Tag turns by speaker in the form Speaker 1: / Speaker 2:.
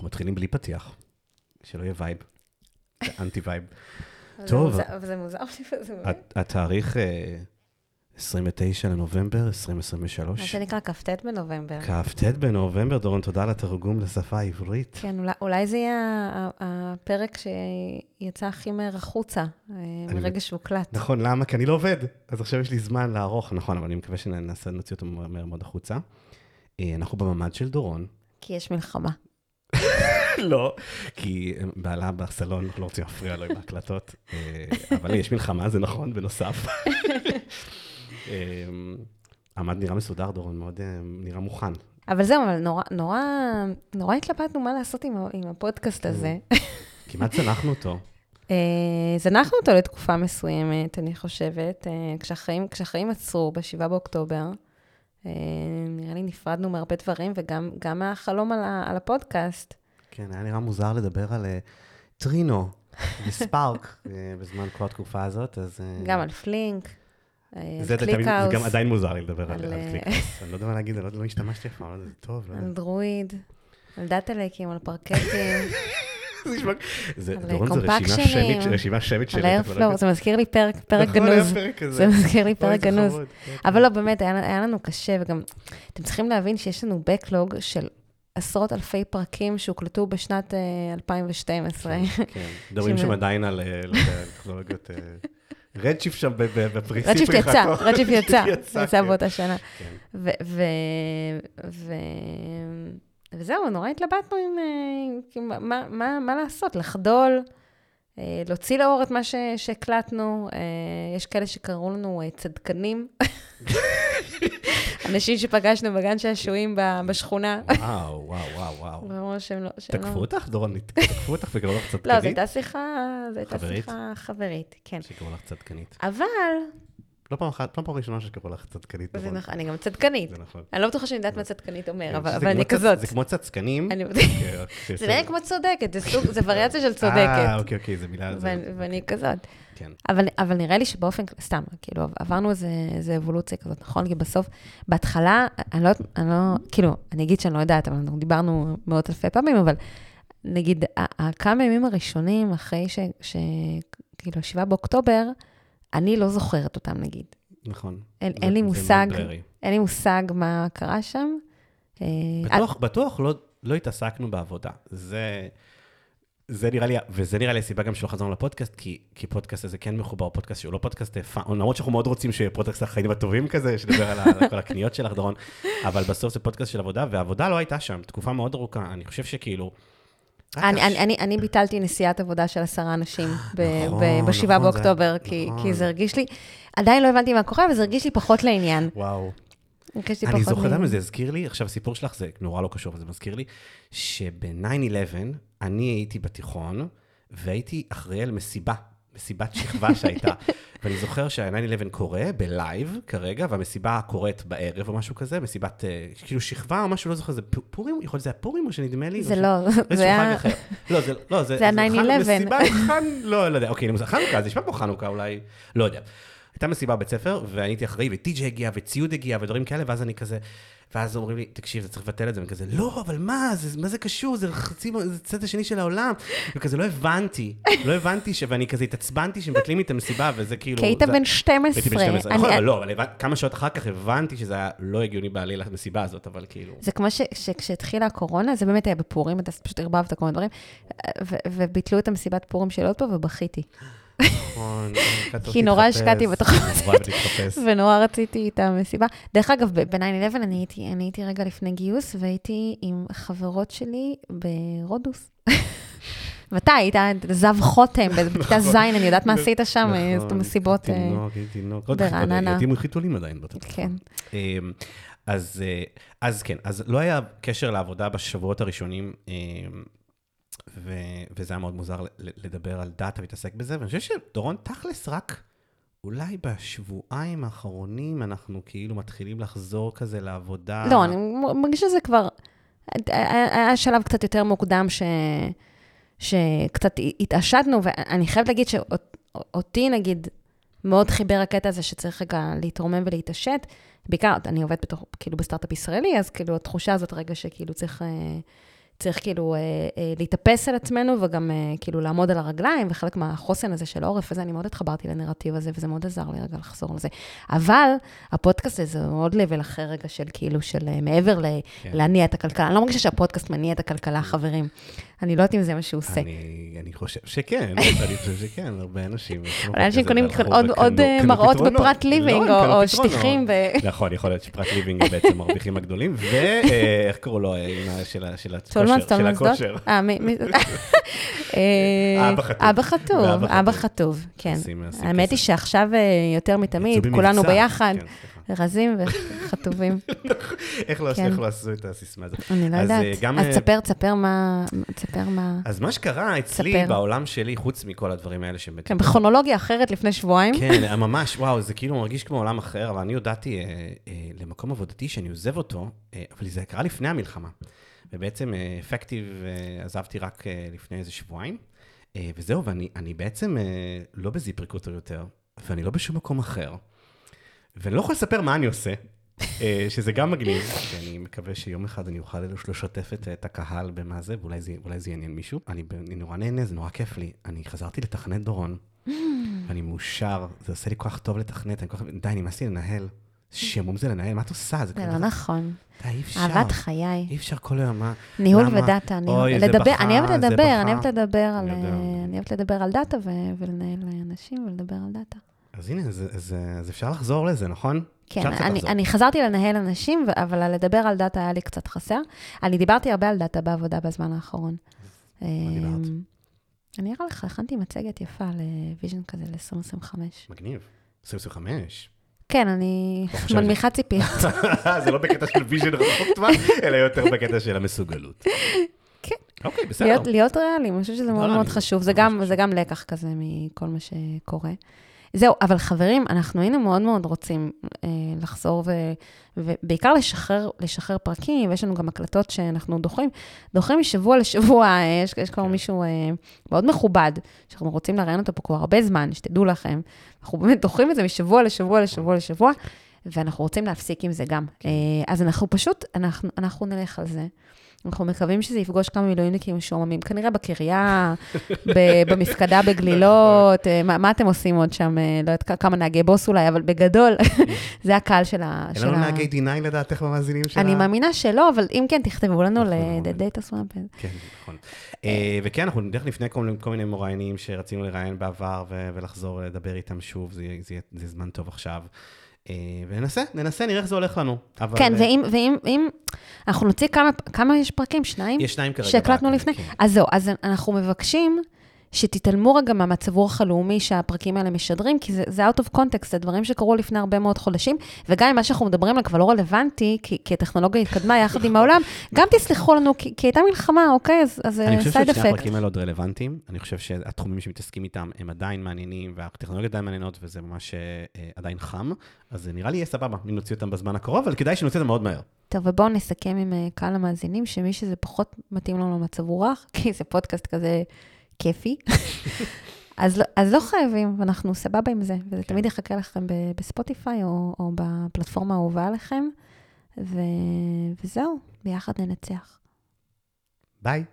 Speaker 1: אנחנו מתחילים בלי פתיח, שלא יהיה vibe, זה אנטי
Speaker 2: vibe.
Speaker 1: טוב.
Speaker 2: זה מוזר- אבל זה מוזר שזה מוזר.
Speaker 1: הת- התאריך אה, 29 לנובמבר 2023.
Speaker 2: מה שנקרא כ"ט בנובמבר.
Speaker 1: כ"ט בנובמבר, דורון, תודה על התרגום לשפה העברית.
Speaker 2: כן, אולי- אולי זה יהיה הפרק שיצא הכי מהר החוצה, אה, מרגע שהוקלט.
Speaker 1: נכון, למה? כי אני לא עובד. אז עכשיו יש לי זמן לערוך, נכון, אבל אני מקווה שנעשה, נוציא אותו מהר מאוד החוצה. אה, אנחנו בממ"ד של דורון.
Speaker 2: כי יש מלחמה.
Speaker 1: לא, כי בעלה בסלון, אנחנו לא רוצים להפריע לו עם ההקלטות. אה, אבל יש מלחמה, זה נכון, בנוסף. אה, הממ"ד נראה מסודר, דורון, מאוד אה, נראה מוכן.
Speaker 2: אבל זהו, אבל נורא, נורא, נורא התלבטנו מה לעשות עם, עם הפודקאסט הזה.
Speaker 1: כמעט צנחנו אותו.
Speaker 2: אה, זנחנו אותו לתקופה מסוימת, אני חושבת, כשהחיים, כשהחיים עצרו ב-7 באוקטובר. אה, נראה לי נפרדנו מהרבה דברים, וגם גם מהחלום על, ה- על הפודקאסט.
Speaker 1: כן, היה נראה מוזר לדבר על אה, Trino ו Spark אה, בזמן כל התקופה הזאת, אז... אה,
Speaker 2: גם על Flink,
Speaker 1: זה תמיד- גם עדיין מוזר לי לדבר על
Speaker 2: על,
Speaker 1: על ClickHouse. אני לא יודע מה להגיד, לא- לא השתמשתי אף פעם, יודע, זה טוב, לא יודע.
Speaker 2: על דרואיד, על פרקטים,
Speaker 1: זה נשמע- זה-
Speaker 2: על
Speaker 1: דורון, זה רשימה שמית, רשימה שמית
Speaker 2: על. Airflow, זה מזכיר לי פרק, פרק
Speaker 1: נכון,
Speaker 2: גנוז. זה מזכיר לי פרק גנוז. אבל לא, באמת, היה, לנו קשה, וגם, אתם צריכים להבין שיש לנו backlog של עשרות אלפי פרקים שהוקלטו בשנת אה, 2012.
Speaker 1: כן, כן. מדברים שם עדיין על, אה, לא טכנולוגיות... אה, רדשיפ שם ב- ב- בפריסי
Speaker 2: רצ'יפ יצא. רצ'יפ יצא,
Speaker 1: יצא,
Speaker 2: יצא
Speaker 1: כן.
Speaker 2: באותה שנה.
Speaker 1: כן.
Speaker 2: וזהו, נורא התלבטנו עם אה, מה, לעשות, לחדול, אה, להוציא לאור את מה שהקלטנו. אה, יש כאלה שקראו לנו אה, צדקנים. אנשים שפגשנו בגן שעשועים בשכונה.
Speaker 1: וואו, וואו, וואו, וואו.
Speaker 2: ואמרו שהם לא...
Speaker 1: תקפו
Speaker 2: לא-
Speaker 1: אותך, דורון? תקפו אותך וקראו לך צדקנית?
Speaker 2: לא, זו הייתה שיחה,
Speaker 1: חברית?
Speaker 2: חברית, כן.
Speaker 1: שקראו לך צדקנית.
Speaker 2: אבל,
Speaker 1: לא פעם אחת, לא פעם ראשונה שקראו לך צדקנית.
Speaker 2: זה
Speaker 1: דורון.
Speaker 2: נכון, אני גם צדקנית.
Speaker 1: זה נכון.
Speaker 2: אני לא בטוחה שאני יודעת מה צדקנית אומר,
Speaker 1: כן,
Speaker 2: אבל אני כזאת.
Speaker 1: זה כמו צצקנים.
Speaker 2: אני-
Speaker 1: כן,
Speaker 2: זה נראה כמו צודקת, זה זה וריאציה של
Speaker 1: אה,
Speaker 2: צודקת.
Speaker 1: אוקיי, אוקיי, זה מילה...
Speaker 2: ואני- ואני כזאת.
Speaker 1: כן.
Speaker 2: אבל, אבל נראה לי שבאופן, סתם, כאילו, עברנו איזה, אבולוציה כזאת, נכון? כי בסוף, בהתחלה, אני לא, אני לא, כאילו, אני אגיד שאני לא יודעת, אבל אנחנו דיברנו מאות אלפי פעמים, אבל נגיד, ה- הכמה ימים הראשונים אחרי ש, ש... כאילו, 7 באוקטובר, אני לא זוכרת אותם, נגיד.
Speaker 1: נכון.
Speaker 2: אין,
Speaker 1: זה-
Speaker 2: אין לי מושג. אין לי מושג מה קרה שם. אה,
Speaker 1: בטוח, בטוח לא, לא התעסקנו בעבודה. זה, זה נראה לי, וזה נראה לי הסיבה גם שלא חזרנו לפודקאסט, כי, כי פודקאסט הזה כן מחובר, פודקאסט שהוא לא פודקאסט, אה, fun, למרות שאנחנו מאוד רוצים שיהיה פודקאסט החיים הטובים כזה, שנדבר על, על כל הקניות שלך, דורון, אבל בסוף זה פודקאסט של עבודה, והעבודה לא הייתה שם, תקופה מאוד ארוכה. אני חושב שכאילו... רק
Speaker 2: אני, אני, אני, אני ביטלתי נסיעת עבודה של עשרה אנשים ב-
Speaker 1: נכון,
Speaker 2: ב- ב-7
Speaker 1: נכון, זה-
Speaker 2: באוקטובר, כי,
Speaker 1: נכון.
Speaker 2: כי זה הרגיש לי, עדיין לא הבנתי מה קורה, אבל זה הרגיש לי פחות לעניין.
Speaker 1: וואו. אני זוכר. למה זה הזכיר לי, עכשיו הסיפור שלך זה נורא לא קשור, אבל זה מזכיר לי, שב-9-11 אני הייתי בתיכון, והייתי אחראי על מסיבה, מסיבת שכבה שהייתה. ואני זוכר שה-9-11 קורה בלייב כרגע, והמסיבה קורית בערב או משהו כזה, מסיבת, אה, כאילו שכבה או משהו, לא זוכר, זה פורים, יכול להיות שזה היה פורים או שנדמה לי?
Speaker 2: זה לא,
Speaker 1: איזשהו
Speaker 2: זה היה...
Speaker 1: לא, זה לא, זה...
Speaker 2: זה ה-
Speaker 1: חג-
Speaker 2: 9/11.
Speaker 1: מסיבה, חנ... לא, לא יודע, אוקיי, זה חנוכה, זה נשמע כמו חנוכה אולי, לא יודע. הייתה מסיבה בבית ספר, ואני הייתי אחראי, וטי.ג'יי הגיע, וציוד הגיע, ודברים כאלה, ואז אני כזה, ואז אומרים לי, תקשיב, אתה צריך לבטל את זה, ואני כזה, לא, אבל מה, זה, מה זה קשור, זה חצי, זה הצד השני של העולם. וכזה, לא הבנתי, לא הבנתי, ש... ואני כזה התעצבנתי שמבטלים לי את המסיבה, וזה כאילו...
Speaker 2: כי היית
Speaker 1: זה-
Speaker 2: בן 12.
Speaker 1: הייתי בן 12,
Speaker 2: אני-
Speaker 1: נכון, אבל לא, אבל הבנ- כמה שעות אחר כך הבנתי שזה היה לא הגיוני בעליל למסיבה הזאת, אבל כאילו...
Speaker 2: זה כמו ש- שכשהתחילה הקורונה, זה באמת היה בפורים, אתה פשוט ערבבת כל מיני דברים, ו- וביטלו את המסיבת פורים של אוטו, ובכיתי.
Speaker 1: נכון,
Speaker 2: כי נורא השקעתי
Speaker 1: להתחפש.
Speaker 2: ונורא רציתי את המסיבה. דרך אגב, ב-9-11 אני הייתי, רגע לפני גיוס, והייתי עם חברות שלי ברודוס. ואתה היית זב חותם, בכיתה ז', אני יודעת מה עשית שם,
Speaker 1: נכון.
Speaker 2: אה,
Speaker 1: תינוק, הייתי תינוק. עוד
Speaker 2: ברעננה.
Speaker 1: הייתי עם חיתולים עדיין באותה תקופה.
Speaker 2: כן.
Speaker 1: אמ, אז, אה, אז כן, אז לא היה קשר לעבודה בשבועות הראשונים, אמ, ו, וזה היה מאוד מוזר לדבר על דאטה ולהתעסק בזה, ואני חושב שדורון, תכלס רק אולי בשבועיים האחרונים אנחנו כאילו מתחילים לחזור כזה לעבודה.
Speaker 2: לא, אני מרגישה שזה כבר... היה שלב קצת יותר מוקדם ש... שקצת התעשתנו, ואני חייבת להגיד שאותי, נגיד, מאוד חיבר הקטע הזה שצריך רגע להתרומם ולהתעשת. בעיקר, אני עובדת בתוך, כאילו, בסטארט-אפ ישראלי, אז כאילו, התחושה הזאת רגע שכאילו צריך, אה, צריך כאילו אה, אה, להתאפס על עצמנו וגם אה, כאילו לעמוד על הרגליים, וחלק מהחוסן הזה של העורף וזה, אני מאוד התחברתי לנרטיב הזה, וזה מאוד עזר לי רגע לחזור לזה. אבל הפודקאסט הזה הוא עוד לבל אחר רגע של כאילו, של אה, מעבר ל-
Speaker 1: כן.
Speaker 2: להניע את הכלכלה. אני לא מרגישה שהפודקאסט מניע את הכלכלה, חברים. אני לא יודעת אם זה מה שהוא עושה.
Speaker 1: אני, חושב שכן, אני חושב שכן, הרבה אנשים.
Speaker 2: אבל אנשים קונים עוד, אה, מראות. בפרט
Speaker 1: לא,
Speaker 2: ליבינג,
Speaker 1: הם
Speaker 2: או. שטיחים.
Speaker 1: נכון, יכול להיות שפרט ליבינג בעצם המרוויחים הגדולים, ואיך קראו לו, אה, של הכושר.
Speaker 2: אה, אה,
Speaker 1: אבא חטוב.
Speaker 2: אבא חטוב, כן. האמת. היא שעכשיו אה, יותר מתמיד, כולנו. ביחד,
Speaker 1: כן.
Speaker 2: רזים וחטובים.
Speaker 1: איך לא
Speaker 2: כן.
Speaker 1: איך לא עשו את הסיסמה הזאת?
Speaker 2: אני לא יודעת.
Speaker 1: אה, גם,
Speaker 2: אז
Speaker 1: אה,
Speaker 2: תספר, תספר מה... תספר מה...
Speaker 1: אז מה שקרה אצלי. בעולם שלי, חוץ מכל הדברים האלה שבאמת...
Speaker 2: כן, בכרונולוגיה אחרת לפני שבועיים.
Speaker 1: כן, ממש, וואו, זה כאילו מרגיש כמו עולם אחר, אבל אני הודעתי אה, למקום עבודתי שאני עוזב אותו, אבל זה קרה לפני המלחמה. ובעצם אפקטיב עזבתי רק לפני איזה שבועיים, וזהו, ואני אני בעצם לא בזיפ ריקרוטר יותר, ואני לא בשום מקום אחר. ואני לא יכול לספר מה אני עושה, אה, שזה גם מגניב, ואני מקווה שיום אחד אני אוכל לשתף את, את הקהל במה זה, ואולי זה, יעניין מישהו. אני, אני נורא נהנה, זה נורא כיף לי. אני חזרתי לתכנת דורון, ואני מאושר, זה עושה לי כל כך טוב לתכנת, אני כל כך, די, נמאס לי לנהל. שעמום זה לנהל, מה את עושה?
Speaker 2: זה לא נכון.
Speaker 1: אי אפשר.
Speaker 2: אהבת חיי.
Speaker 1: אי אפשר כל היום, מה?
Speaker 2: ניהול? ו
Speaker 1: data,
Speaker 2: אני אוהבת לדבר,
Speaker 1: בכה.
Speaker 2: אני אוהבת לדבר על...
Speaker 1: אני יודע.
Speaker 2: אה, אני אוהבת לדבר על data ולנהל אנשים ולדבר על data.
Speaker 1: אז הנה, אז, אז, אז אפשר לחזור לזה, נכון?
Speaker 2: כן, אני. אני חזרתי לנהל אנשים, אבל לדבר על data היה לי קצת חסר. אני דיברתי הרבה על data בעבודה בזמן האחרון.
Speaker 1: דיברת?
Speaker 2: אמ, אני אראה לך, הכנתי מצגת יפה ל vision כזה ל-2025.
Speaker 1: מגניב. 2025.
Speaker 2: כן, אני
Speaker 1: לא
Speaker 2: מנמיכה ציפיות.
Speaker 1: זה לא בקטע של vision רחוק טווח, אלא יותר בקטע של המסוגלות.
Speaker 2: כן.
Speaker 1: אוקיי, בסדר.
Speaker 2: להיות, ריאליים, אני חושבת שזה מאוד מאוד חשוב. זה גם לקח כזה מכל מה שקורה. זהו, אבל חברים, אנחנו היינו מאוד מאוד רוצים אה, לחזור ו, ובעיקר לשחרר, לשחרר פרקים, ויש לנו גם הקלטות שאנחנו דוחים, דוחים משבוע לשבוע, אה, יש, יש כבר
Speaker 1: כן.
Speaker 2: מישהו אה, מאוד מכובד, שאנחנו רוצים לראיין אותו פה כבר הרבה זמן, שתדעו לכם. אנחנו באמת דוחים את זה משבוע לשבוע לשבוע לשבוע, ואנחנו רוצים להפסיק עם זה גם.
Speaker 1: כן.
Speaker 2: אה, אז אנחנו פשוט, אנחנו, אנחנו נלך על זה. אנחנו מקווים שזה יפגוש כמה מילואימניקים משועממים, כנראה בקריה, ב- במפקדה בגלילות, אה, מה, מה אתם עושים עוד שם? אה, לא יודעת, כמה נהגי בוס אולי, אבל בגדול, זה הקהל של ה...
Speaker 1: אין לנו נהגי D9 לדעתך במאזינים שלה?
Speaker 2: אני מאמינה שלא, אבל אם כן, תכתבו לנו
Speaker 1: נכון,
Speaker 2: ל-Data Swamp.
Speaker 1: כן, נכון. אה, וכן, אנחנו נלך לפני כל מיני- מוראיינים שרצינו לראיין בעבר ולחזור לדבר איתם שוב, יהיה- זה זמן טוב עכשיו. אה, וננסה, ננסה, נראה איך זה הולך לנו. אבל,
Speaker 2: כן,
Speaker 1: אה,
Speaker 2: ואם, ואם, אם, אנחנו נוציא כמה, כמה יש פרקים? שניים?
Speaker 1: יש שניים כרגע.
Speaker 2: שהקלטנו לפני?
Speaker 1: כן.
Speaker 2: אז זהו, אז אנחנו מבקשים שתתעלמו רגע מהמצב רוח הלאומי שהפרקים האלה משדרים, כי זה, זה out of context, זה דברים שקרו לפני הרבה מאוד חודשים, וגם אם מה שאנחנו מדברים עליו כבר לא רלוונטי, כי, כי הטכנולוגיה התקדמה יחד עם העולם, גם תסלחו לנו, כי, כי הייתה מלחמה, אוקיי? אז, אז
Speaker 1: אני חושב
Speaker 2: סייד
Speaker 1: ששני
Speaker 2: אפקט.
Speaker 1: הפרקים האלה עוד רלוונטיים. אני חושב שהתחומים שמתעסקים איתם הם עדיין מעניינים, והטכנולוגיות עדיין מעניינות, וזה ממש אה, עדיין חם. אז זה נראה לי יהיה סבבה אם נוציא אותם בזמן הקרוב, אבל כדאי שנוציא אותם מאוד מהר.
Speaker 2: טוב, ובואו נסכם עם אה, קהל המאזינים, שמי שזה פחות מתאים לו למצב רוח, כי זה פודקאסט כזה כיפי, אז, לא, אז לא חייבים, ואנחנו סבבה עם זה, וזה
Speaker 1: כן.
Speaker 2: תמיד יחכה לכם בספוטיפיי או, או בפלטפורמה האהובה עליכם, ו, וזהו, ביחד ננצח.
Speaker 1: ביי.